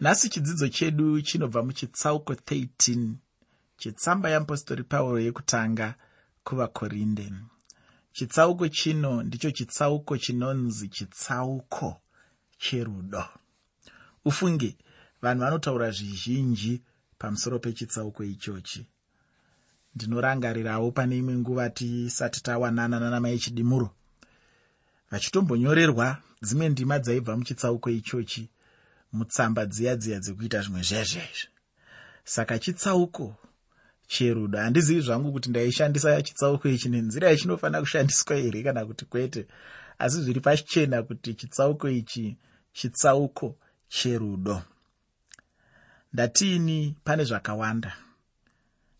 nhasi chidzidzo chedu chinobva muchitsauko 13 chetsamba yeapostori pauro yekutanga kuvakorinde. Chitsauko chino ndicho chitsauko chinonzi chitsauko cherudo. Ufunge vanhu vanotaura zvizhinji pamusoro pechitsauko ichochi. Ndinorangarirawo pane imwe nguva tisati tawanana nanamai chidimuro vachitombonyorerwa dzimwe ndima dzaibva muchitsauko ichochi mutsamba dziya dziya dzekuita zvimwe zvezvezvi saka chitsauko cherudo handizivi zvangu kuti ndaishandisa chitsauko ichi nenzira yachinofanira kushandiswa here kana kuti kwete? Asi zviri pachichena kuti chitsauko ichi chitsauko cherudo. Ndatiini pane zvakawanda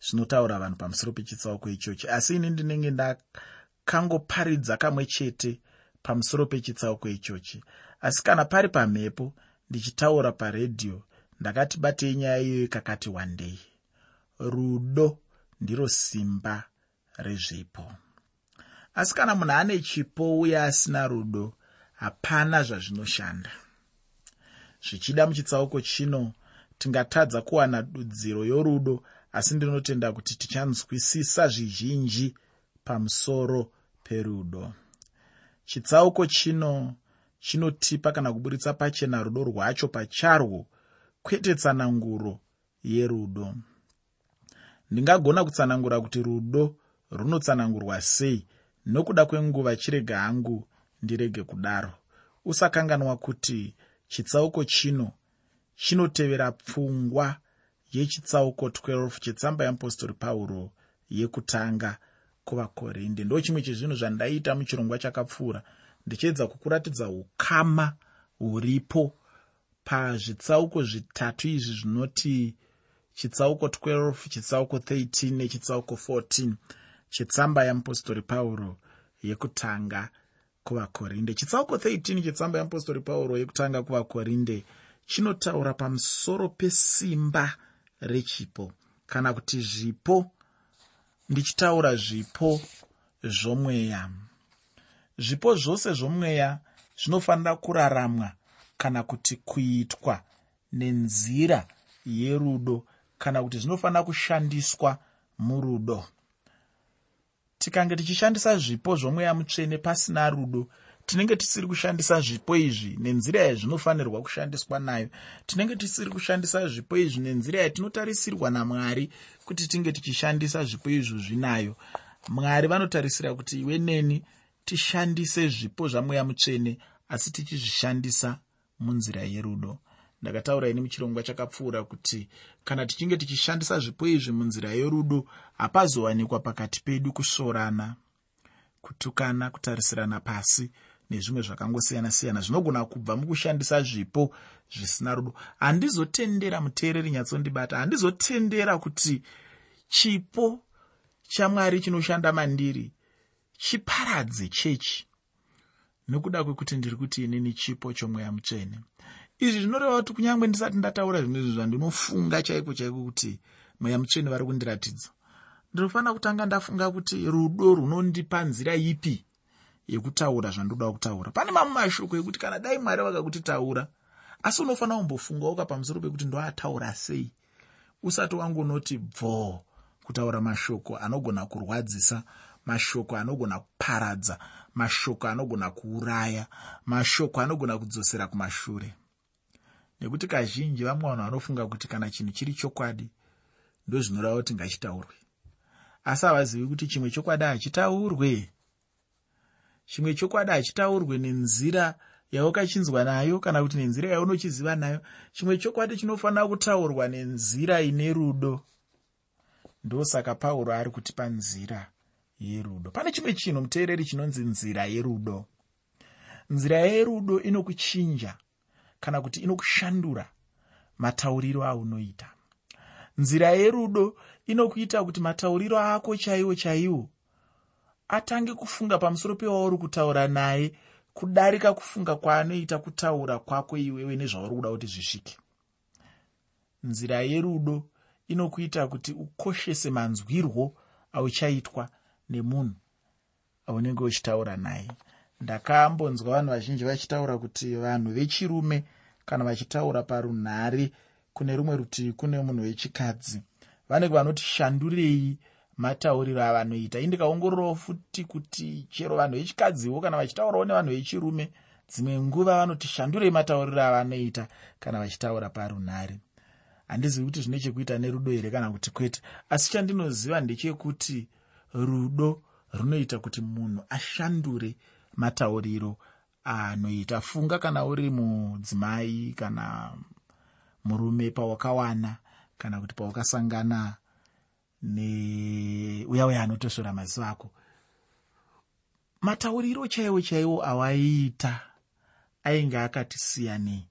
zvinotaura vanhu pamusoro pechitsauko ichochi. Asi ini ndinenge ndakangoparidza kamwe chete pamusoro pechitsauko ichochi. Asi kana pari pamhepo ndichitaura paredhiyo ndakati batei nyaya iyoyo kakati wandei rudo ndiro simba rezvipo asi kana munhu ane chipo uye asina rudo hapana zvazvinoshanda. Zvichida muchitsauko chino tingatadza kuwana dudziro yorudo asi ndinotenda kuti tichanzwisisa zvizhinji pamusoro perudo. Chitsauko chino chinotipa kana kuburitsa pachena rudo rwacho pacharwo kwete tsananguro yerudo. Ndingagona kutsanangura kuti rudo runotsanangurwa sei nokuda kwenguva chirega hangu ndirege kudaro. Usakanganwa kuti chitsauko chino chinotevera pfungwa yechitsauko 12 chetsamba yeapostori pauro yekutanga kuvakorinde ndo chimwe chezvinhu zvandaita muchirongwa chakapfuura ndichiedza kukuratidza ukama huripo pazvitsauko zvitatu izvi zvinoti chitsauko 12 chitsauko 13 nechitsauko 14 chetsamba yeapostori pauro yekutanga kuvakorinde. Chitsauko 13 chetsamba yeapostori pauro yekutanga kuvakorinde chinotaura pamusoro pesimba rechipo. Kana kuti zvipo ndichitaura zvipo zvomweya zvipo zvose zvomweya zvinofanira kuraramwa kana kuti kuitwa nenzira yerudo kana kuti zvinofanira kushandiswa murudo. Tikange tichishandisa zvipo zvomweya mutsvene pasina rudo tinenge tisiri kushandisa zvipo izvi nenzira yazvinofanirwa kushandiswa nayo tinenge tisiri kushandisa zvipo izvi nenzira yatinotarisirwa namwari kuti tinge tichishandisa zvipo izvo zvinayo mwari vanotarisira kuti iwe neni tishandise zvipo zvamweya mutsvene asi tichizvishandisa munzira yerudo. Ndakataura ini muchirongwa chakapfuura kuti kana tichinge tichishandisa zvipo izvi munzira yerudo hapazowanikwa pakati pedu kusvorana kutukana kutarisirana pasi nezvimwe zvakangosiyana-siyana zvinogona kubva mukushandisa zvipo zvisina rudo. Handizotendera muteereri nyatsondibata handizotendera kuti chipo chamwari chinoshanda mandiri chiparadze chechi. Nokuda kwekuti ndiri kuti inini chipo chomweya mutsvene. Izvi zvinoreva kuti kunyange ndisati ndataura zvinhu zvandinofunga chaiko chaiko kuti mweya mutsvene vari kundiratidza. Ndinofanira kutanga ndafunga kuti rudo runondipa nzira ipi yekutaura zvandoda kutaura. Pane mamwe mashoko ekuti kana dai mwari vakakuti taura asi unofanira kumbofungawoka pamusoro pekuti ndoataura sei? Usati wangonoti bvoo kutaura mashoko anogona kurwadzisa mashoko anogona kuparadza mashoko anogona kuuraya mashoko anogona kudzosera kumashure. Nekuti kazhinji vamwe vanhu vanofunga kuti kana chinhu chiri chokwadi ndozvinoreva kuti ngachitaurwe. Asi havazivi kuti chimwe chokwadi hachitaurwe chimwe chokwadi hachitaurwe nenzira yaukachinzwa nayo kana kuti nenzira yaunochiziva nayo chimwe chokwadi chinofanira kutaurwa nenzira ine rudo. Ndosaka pauro ari kutipa nzira yerudo. Pane chimwe chinhu muteereri chinonzi nzira yerudo. Nzira yerudo inokuchinja kana kuti inokushandura matauriro aunoita. Nzira yerudo inokuita kuti matauriro ako chaiwo chaiwo atange kufunga pamusoro pewauri kutaura naye kudarika kufunga kwaanoita kutaura kwako iwewe nezvauri kuda kuti zvisvike nzira yerudo inokuita kuti ukoshese manzwirwo auchaitwa nemunhu aunenge uchitaura naye. Ndakambonzwa vanhu vazhinji vachitaura kuti vanhu vechirume kana vachitaura parunhare kune rumwe rutivi kune munhu wechikadzi. Vanenge vanoti shandurei matauriro avanoita. Indikaongororawo futi kuti chero vanhu vechikadziwo kana vachitaurawo nevanhu vechirume dzimwe nguva vanoti shandurei matauriro avanoita kana vachitaura parunhare. Handizivi kuti zvine chekuita nerudo here kana kuti kwete. Asi chandinoziva ndechekuti rudo runoita kuti munhu ashandure matauriro anoita. Funga kana uri mudzimai kana murume pawakawana kana kuti pawakasangana neuya uya anotosvora maziva ako matauriro chaiwo chaiwo awaiita ainge akati siyanei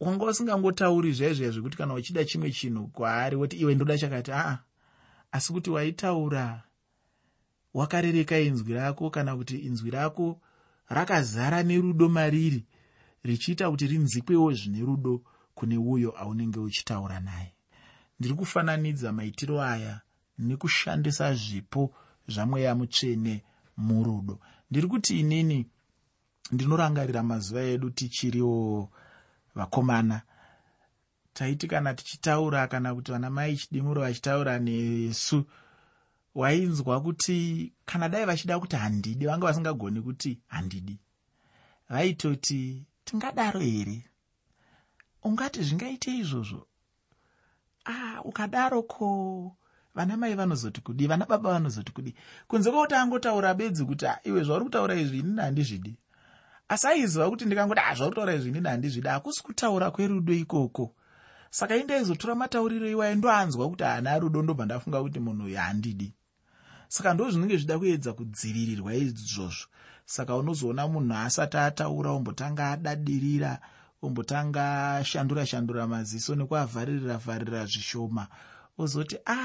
wanga usingangotauri zvaizvo zvekuti kana uchida chimwe chinhu kwaari woti iwe ndoda chakati aa asi kuti waitaura wakarereka inzwi rako kana kuti inzwi rako rakazara nerudo mariri richiita kuti rinzikwewo zvine rudo kune uyo aunenge uchitaura naye. Ndiri kufananidza maitiro aya nekushandisa zvipo zvamweya mutsvene murudo. Ndiri kuti inini ndinorangarira mazuva edu tichiriwo vakomana taiti kana tichitaura kana kuti vana mai chidimuro vachitaura nesu wainzwa kuti kana dai vachida kuti handidi vanga vasingagoni kuti handidi. Vaitoti tingadaro here? Ungati zvingaite izvozvo? Ah ukadaroko vana mai vanozoti kudi vana baba vanozoti kudi. Kunze kwokuti angotaura bedzi kuti iwe zvauri kutaura izvi inini handizvidi. Asi aiziva kuti ndikangoti a zvauri kutaura izvi inini handizvidi. Hakusi kutaura kwerudo ikoko saka indaizotora matauriro iwayo ndoanzwa kuti haana rudo ndobva ndafunga kuti munhu uyu handidi. Saka ndo zvinenge zvida kuedza kudzivirirwa izvozvo. Saka unozoona munhu asati ataura ombotanga adadirira ombotanga shandura shandura maziso nekuavharirira vharirira zvishoma ozoti a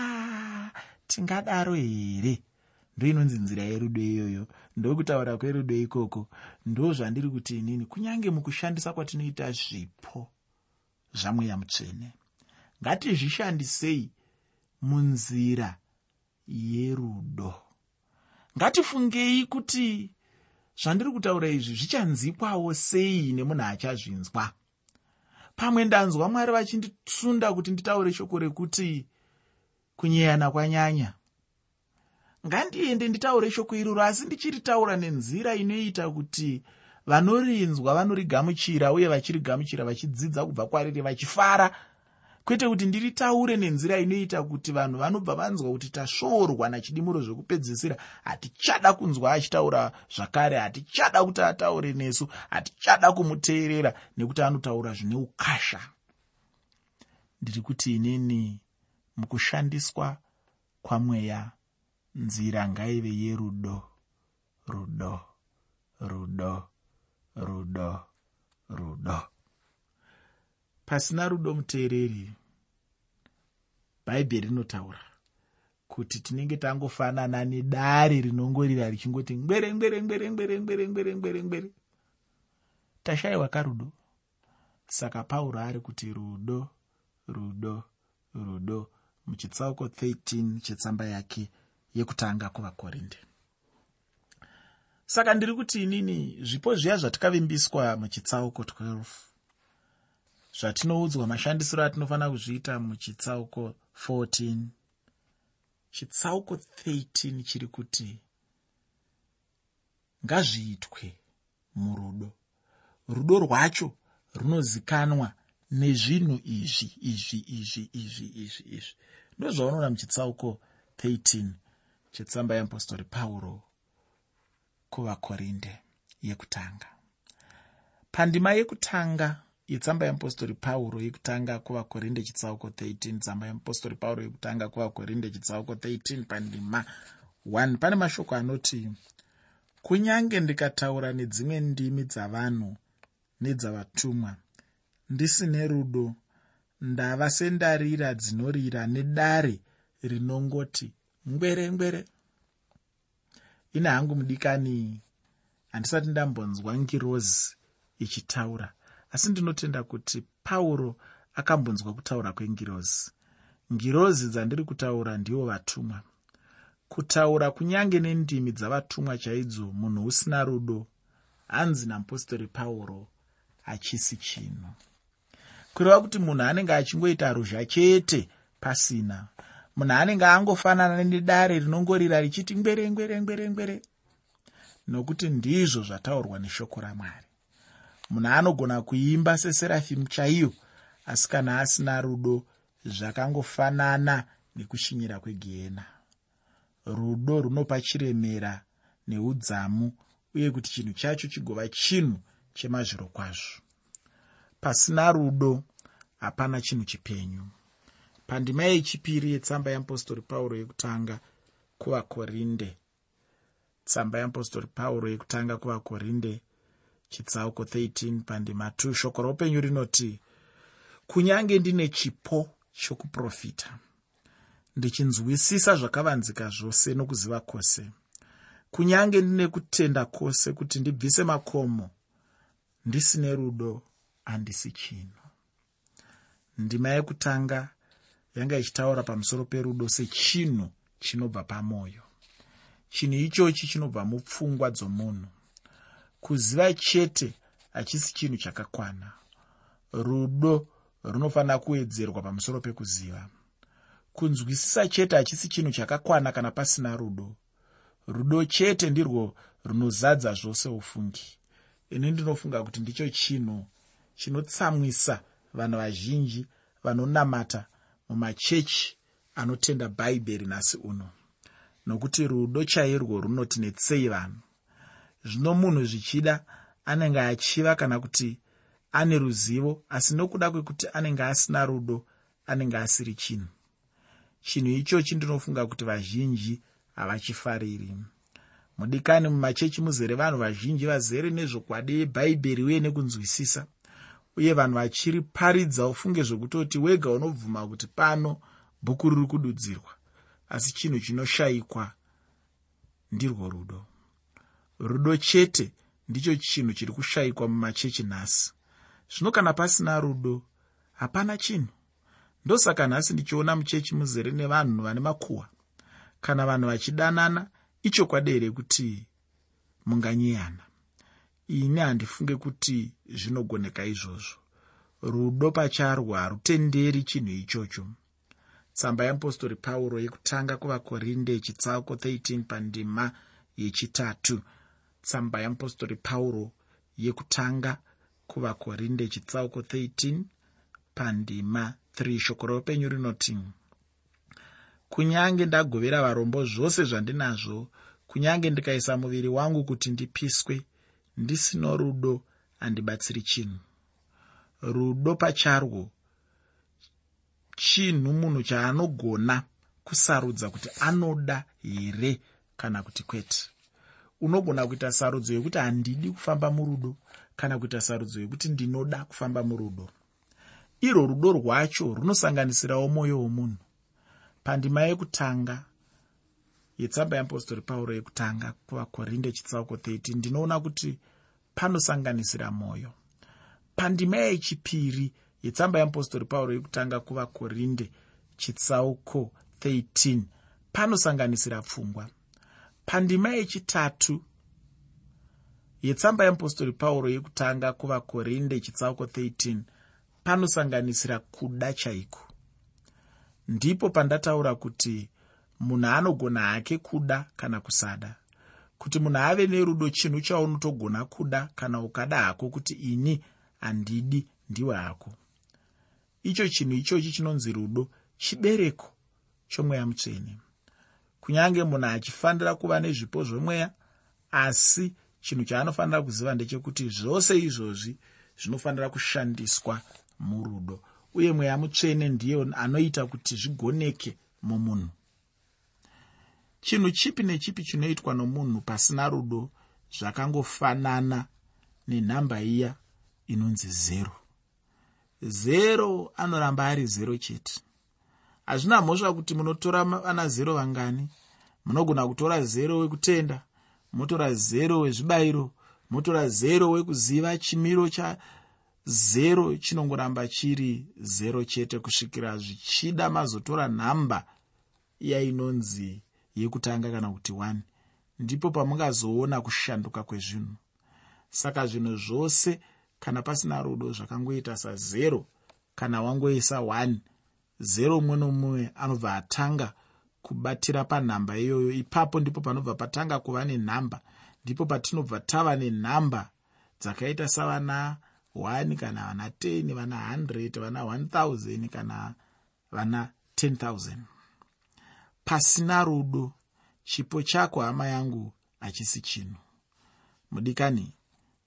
tingadaro here? Ndoinonzi nzira yerudo iyoyo. Ndokutaura kwerudo ikoko. Ndo zvandiri kuti inini kunyange mukushandisa kwatinoita zvipo zvamweya mutsvene. Ngatizvishandisei munzira yerudo. Ngatifungei kuti zvandiri kutaura izvi zvichanzikwawo sei nemunhu achazvinzwa. Pamwe ndanzwa mwari vachindisunda kuti nditaure shoko rekuti kunyeyana kwanyanya. Ngandiende nditaure shoko iroro asi ndichiritaura nenzira inoita kuti vanorinzwa vanorigamuchira uye vachirigamuchira vachidzidza kubva kwariri vachifara. Kwete kuti ndiritaure nenzira inoita kuti vanhu vanobva vanzwa kuti tasvoorwa nachidimuro zvekupedzisira. Hatichada kunzwa achitaura zvakare hatichada kuti ataure nesu hatichada kumuteerera nekuti anotaura zvine ukasha. Ndiri kuti inini mukushandiswa kwamweya nzira ngaive yerudo rudo rudo rudo rudo. Pasina rudo muteereri bhaibheri rinotaura kuti tinenge tangofanana nedare rinongorira richingoti ngwere ngwere ngwere ngwere ngwere ngwere ngwere ngwere. Tashayiwa karudo saka pauro ari kuti rudo rudo rudo muchitsauko 13 chetsamba yake yekutanga kuvakorinde saka ndiri kuti inini zvipo zviya zvatikavimbiswa muchitsauko 12 zvatinoudzwa mashandisiro atinofanira kuzviita muchitsauko 14 chitsauko 13 chiri kuti ngazviitwe murudo. Rudo rwacho runozikanwa nezvinhu izvi izvi izvi izvi izvi izvi. Ndozvaunoona muchitsauko 13 chetsamba yeapostori pauro kuvakorinde yekutanga. Pandima yekutanga yetsamba yeapostori pauro yekutanga kuvakorinde chitsauko 13 tsamba yeapostori pauro yekutanga kuvakorinde chitsauko 13 pandima 1 pane mashoko anoti kunyange ndikataura nedzimwe ndimi dzavanhu nedzavatumwa ndisine rudo ndava sendarira dzinorira nedare rinongoti ngwere ngwere ine hangu mudikani handisati ndambonzwa ngirozi ichitaura. Asi ndinotenda kuti pauro akambonzwa kutaura kwengirozi. Ngirozi dzandiri kutaura ndivo vatumwa. Kutaura kunyange nendimi dzavatumwa chaidzo munhu usina rudo hanzi namupostori pauro hachisi chinhu kureva kuti munhu anenge achingoita ruzha chete pasina munhu anenge angofanana nedare rinongorira richiti ngwere ngwere ngwere ngwere. Nokuti ndizvo zvataurwa neshoko ramwari. Munhu anogona kuimba seserafimu chaiyo asi kana asina rudo zvakangofanana nekushinyira kwegehena rudo runopa chiremera neudzamu uye kuti chinhu chacho chigova chinhu chemazviro kwazvo. Pasina rudo hapana chinhu chipenyu pandima yechipiri yetsamba yeapostori pauro yekutanga kuvakorinde. Tsamba yeapostori pauro yekutanga kuvakorinde chitsauko 13 pandima 2 shoko roupenyu rinoti kunyange ndine chipo chokuprofita ndichinzwisisa zvakavanzika zvose nokuziva kwose kunyange ndine kutenda kwose kuti ndibvise makomo ndisine rudo handisi chinhu ndima yekutanga yanga ichitaura pamusoro perudo sechinhu chinobva pamwoyo chinhu ichochi chinobva mupfungwa dzomunhu. Kuziva chete hachisi chinhu chakakwana. Rudo runofanira kuwedzerwa pamusoro pekuziva. Kunzwisisa chete hachisi chinhu chakakwana kana pasina rudo. Rudo chete ndirwo runozadza zvose ufungi. Ini ndinofunga kuti ndicho chinhu chinotsamwisa vanhu vazhinji vanonamata mumachechi anotenda bhaibheri nhasi uno. Nokuti rudo chairwo runoti netsei vanhu. Zvino munhu zvichida anenge achiva kana kuti ane ruzivo asi nokuda kwekuti anenge asina rudo anenge asiri chinhu. Chinhu ichochi ndinofunga kuti vazhinji havachifariri. Mudikani mumachechi muzere vanhu vazhinji vazere nezvokwadi yebhaibheri uye nekunzwisisa uye vanhu vachiri paridza ufunge zvekutoti wega unobvuma kuti pano bhuku riri kududzirwa. Asi chinhu chinoshayikwa ndirwo rudo. Rudo chete ndicho chinhu chiri kushayikwa mumachechi nhasi. Zvino kana pasina rudo hapana chinhu. Ndosaka nhasi ndichiona muchechi muzere nevanhu vane makuhwa. Kana vanhu vachidanana ichokwadi here kuti munganyiyana ini handifunge kuti zvinogoneka izvozvo. Rudo pacharwo harutenderi chinhu ichocho. Tsamba yeapostori pauro yekutanga kuvakorinde chitsauko 13 pandima yechitatu. Tsamba yeapostori pauro yekutanga kuvakorinde chitsauko 13 pandima 3 shoko roupenyu rinoti kunyange ndagovera varombo zvose zvandinazvo kunyange ndikaisa muviri wangu kuti ndipiswe ndisino rudo handibatsiri chinhu. Rudo pacharwo chinhu munhu chaanogona kusarudza kuti anoda here kana kuti kwete? Unogona kuita sarudzo yekuti handidi kufamba murudo kana kuita sarudzo yekuti ndinoda kufamba murudo? Irwo rudo rwacho runosanganisirawo mwoyo womunhu. Pandima yekutanga yetsamba yeapostori pauro yekutanga kuvakorinde chitsauko 13 ndinoona kuti panosanganisira mwoyo pandima yechipiri yetsamba yeapostori pauro yekutanga kuvakorinde chitsauko 13 panosanganisira pfungwa. Pandima yechitatu yetsamba yeapostori pauro yekutanga kuvakorinde chitsauko 13 panosanganisira kuda chaiko. Ndipo pandataura kuti munhu anogona hake kuda kana kusada. Kuti munhu ave nerudo chinhu chaunotogona kuda kana ukada hako kuti ini handidi ndiwe hako. Icho chinhu ichochi chinonzi rudo chibereko chomweya mutsvene. Kunyange munhu achifanira kuva nezvipo zvemweya asi chinhu chaanofanira kuziva ndechekuti zvose izvozvi zvinofanira kushandiswa murudo. Uye mweya mutsvene ndiye anoita kuti zvigoneke mumunhu chinhu chipi nechipi chinoitwa nomunhu pasina rudo zvakangofanana nenhamba iya inonzi zero. Zero anoramba ari zero chete. Hazvina mhosva kuti munotora vana zero vangani munogona kutora zero wekutenda motora zero wezvibayiro motora zero wekuziva chimiro chazero chinongoramba chiri zero chete kusvikira zvichida mazotora nhamba yainonzi yekutanga kana kuti 1 ndipo pamungazoona kushanduka kwezvinhu. Saka zvinhu zvose kana pasina rudo zvakangoita sazero kana wangoisa 1 zero mumwe nomumwe anobva atanga kubatira panhamba iyoyo. Ipapo ndipo panobva patanga kuva nenhamba ndipo patinobva tava nenhamba dzakaita savana 1 kana vana 10 vana 100 vana 1000 kana vana 10000 pasina rudo chipo chako hama yangu hachisi chinhu. Mudikani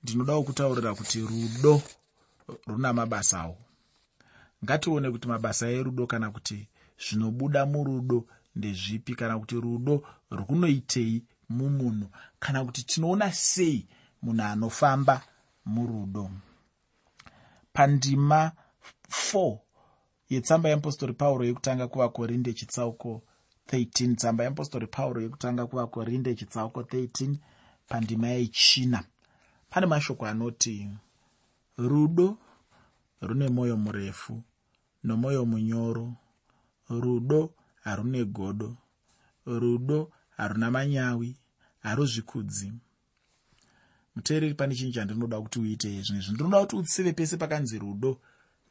ndinodawo kutaurira kuti rudo runa mabasawo ngatione kuti mabasa erudo kana kuti zvinobuda murudo ndezvipi kana kuti rudo runoitei mumunhu kana kuti tinoona sei munhu anofamba murudo. Pandima 4 yetsamba yeapostori pauro yekutanga kuvakorinde chitsauko 13 tsamba yeapostori pauro yekutanga kuvakorinde chitsauko 13 pandima yechina pane mashoko anoti rudo rune mwoyo murefu nomwoyo munyoro rudo harune godo rudo haruna manyawi haruzvikudzi. Muteereri pane chinhu chandinoda kuti uite zvinezvi ndinoda kuti utsive pese pakanzi rudo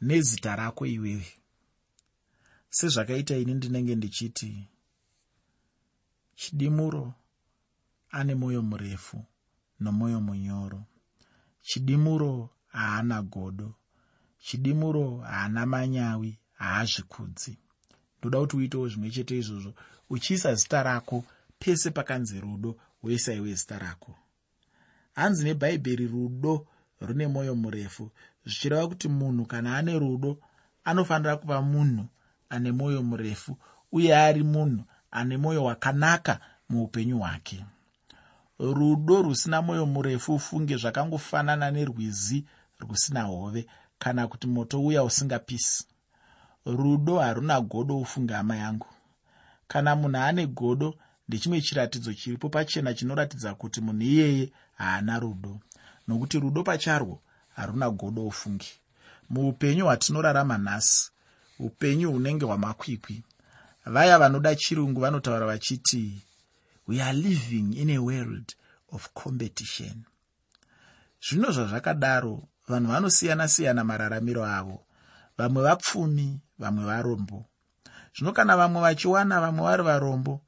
nezita rako iwewe. Sezvakaita ini ndinenge ndichiti chidimuro ane mwoyo murefu nomwoyo munyoro. Chidimuro haana godo. Chidimuro haana manyawi haazvikudzi. Ndoda kuti uitewo zvimwe chete izvozvo. Uchiisa zita rako pese pakanzi rudo woisaiwe zita rako. Hanzi nebhaibheri rudo rune mwoyo murefu. Zvichireva kuti munhu kana ane rudo anofanira kuva munhu ane mwoyo murefu uye ari munhu ane mwoyo wakanaka muupenyu hwake. Rudo rusina mwoyo murefu ufunge zvakangofanana nerwizi rusina hove kana kuti moto uya usingapisi. Rudo haruna godo ufunge hama yangu. Kana munhu ane godo ndechimwe chiratidzo chiripo pachena chinoratidza kuti munhu iyeye haana rudo. Nokuti rudo pacharwo haruna godo ufungi muupenyu hwatinorarama nhasi upenyu hunenge hwamakwikwi vaya vanoda chirungu vanotaura vachiti we are living in a world of competition. Zvino zvazvakadaro vanhu vanosiyana-siyana mararamiro avo. Vamwe vapfumi vamwe varombo. Zvino kana vamwe vachiwana vamwe vari varombo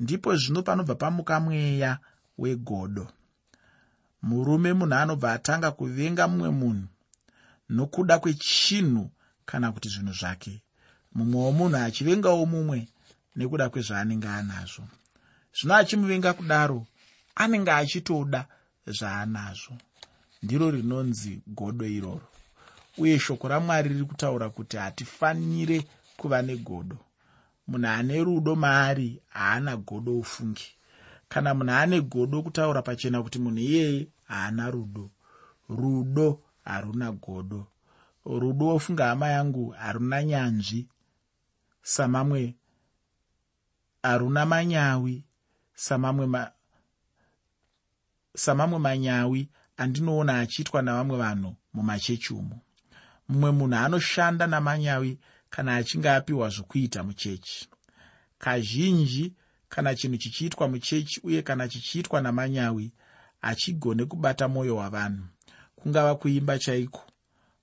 ndipo zvino panobva pamuka mweya wegodo. Murume munhu anobva atanga kuvenga mumwe munhu nokuda kwechinhu kana kuti zvinhu zvake mumwe womunhu achivengawo mumwe nekuda kwezvaanenge anazvo. Zvino achimuvenga kudaro anenge achitoda zvaanazvo. Ndiro rinonzi godo iroro. Uye shoko ramwari riri kutaura kuti hatifanire kuva negodo. Munhu ane rudo maari haana godo ufungi. Kana munhu ane godo kutaura pachena kuti munhu iyeye haana rudo. Rudo haruna godo. Rudo wofunga hama yangu haruna nyanzvi samamwe haruna manyawi samamwe ma, samamwe manyawi andinoona achiitwa navamwe vanhu mumachechi umo mumwe munhu anoshanda namanyawi kana achinge apiwa zvokuita muchechi. Kazhinji kana chinhu chichiitwa muchechi uye kana chichiitwa namanyawi hachigone kubata mwoyo wavanhu. Kungava kuimba chaiko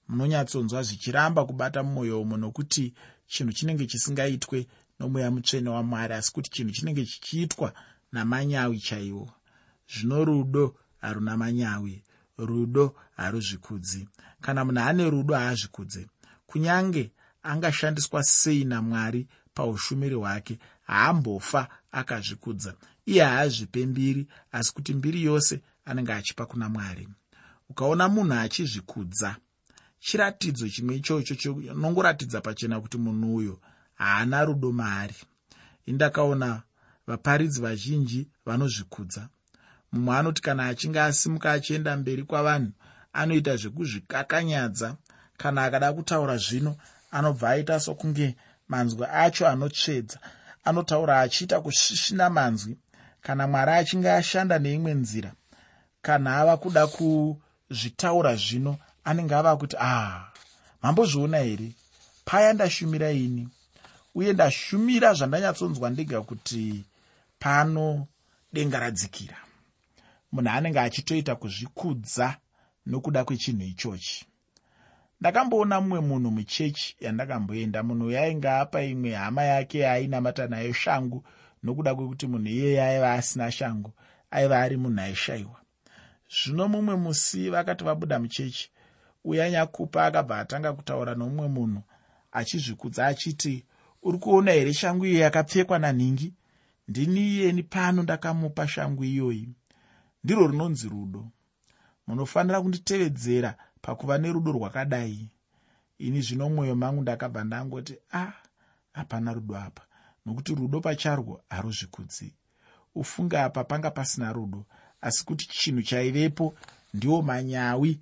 munonyatsonzwa zvichiramba kubata mumwoyo umo nokuti chinhu chinenge chisingaitwe nomweya mutsvene wamwari asi kuti chinhu chinenge chichiitwa namanyawi chaiwo. Zvino rudo haruna manyawi rudo haruzvikudzi. Kana munhu ane rudo haazvikudze kunyange angashandiswa sei namwari paushumiri hwake haambofa akazvikudza iye haazvipe mbiri asi kuti mbiri yose anenge achipa kuna mwari. Ukaona munhu achizvikudza chiratidzo chimwe ichocho chinongoratidza pachena kuti munhu uyo haana rudo maari indakaona vaparidzi vazhinji vanozvikudza. Mumwe anoti kana achinge asimuka achienda mberi kwavanhu anoita zvekuzvikakanyadza. Kana akada kutaura zvino anobva aita sokunge manzwi acho anotsvedza anotaura achiita kusvisvina manzwi. Kana mwari achinge ashanda neimwe nzira kana ava kuda kuzvitaura zvino anenge ava kuti ah mambozviona here? Paya ndashumira ini. Uye ndashumira zvandanyatsonzwa ndega kuti pano denga radzikira munhu anenge achitoita kuzvikudza nokuda kwechinhu ichochi. Ndakamboona mumwe munhu muchechi yandakamboenda. Munhu yainga apa imwe hama yake yaainamata nayo shangu nokuda kwekuti munhu iyeye aiva asina shangu aiva ari munhu aishayiwa. Zvino mumwe musi vakati vabuda muchechi uya nyakupa akabva atanga kutaura nomumwe munhu achizvikudza achiti uri kuona here shangu iyo yakapfekwa nanhingi ndini iyeni pano ndakamupa shangu iyoyi. Ndirwo runonzi rudo. Munofanira kunditevedzera pakuva nerudo rwakadai. Ini zvino mwoyo mangu ndakabva ndangoti a ah, hapana rudo apa. Nokuti rudo pacharwo haruzvikudzi. Ufunge apa panga pasina rudo. Asi kuti chinhu chaivepo ndiwo manyawi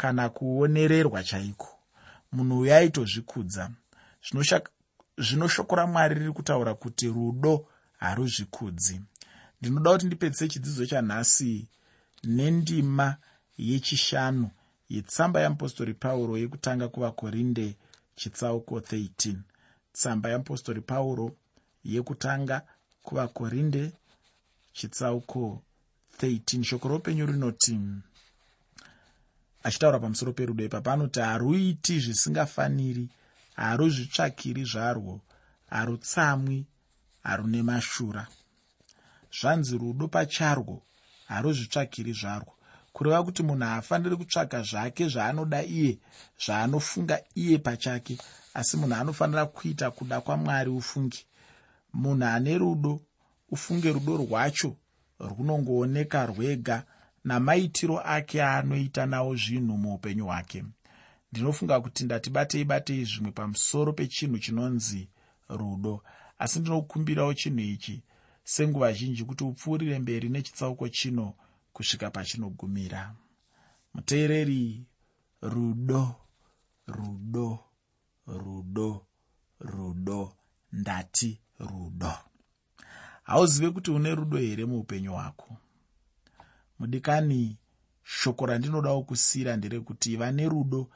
kana kuonererwa chaiko. Munhu uyo aitozvikudza. Zvino shoko ramwari riri kutaura kuti rudo haruzvikudzi. Ndinoda kuti ndipedzise chidzidzo chanhasi nendima yechishanu yetsamba yeapostori pauro yekutanga kuvakorinde chitsauko 13 tsamba yeapostori pauro yekutanga kuvakorinde chitsauko 13 shoko roupenyu rinoti achitaura pamusoro perudo ipapa anoti haruiti zvisingafaniri haruzvitsvakiri zvarwo harutsamwi harune mashura. Zvanzi rudo pacharwo haruzvitsvakiri zvarwo. Kureva kuti munhu haafaniri kutsvaga zvake zvaanoda iye zvaanofunga iye pachake asi munhu anofanira kuita kuda kwamwari ufungi. Munhu ane rudo ufunge rudo rwacho runongooneka rwega namaitiro ake aanoita nawo zvinhu muupenyu hwake. Ndinofunga kuti ndatibatei batei zvimwe pamusoro pechinhu chinonzi rudo asi ndinokumbirawo chinhu ichi senguva zhinji kuti upfuurire mberi nechitsauko chino kusvika pachinogumira. Muteereri rudo rudo rudo rudo ndati rudo. Hauzive kuti une rudo here muupenyu hwako mudikani shoko randinodawo kusiyira nderekuti iva nerudo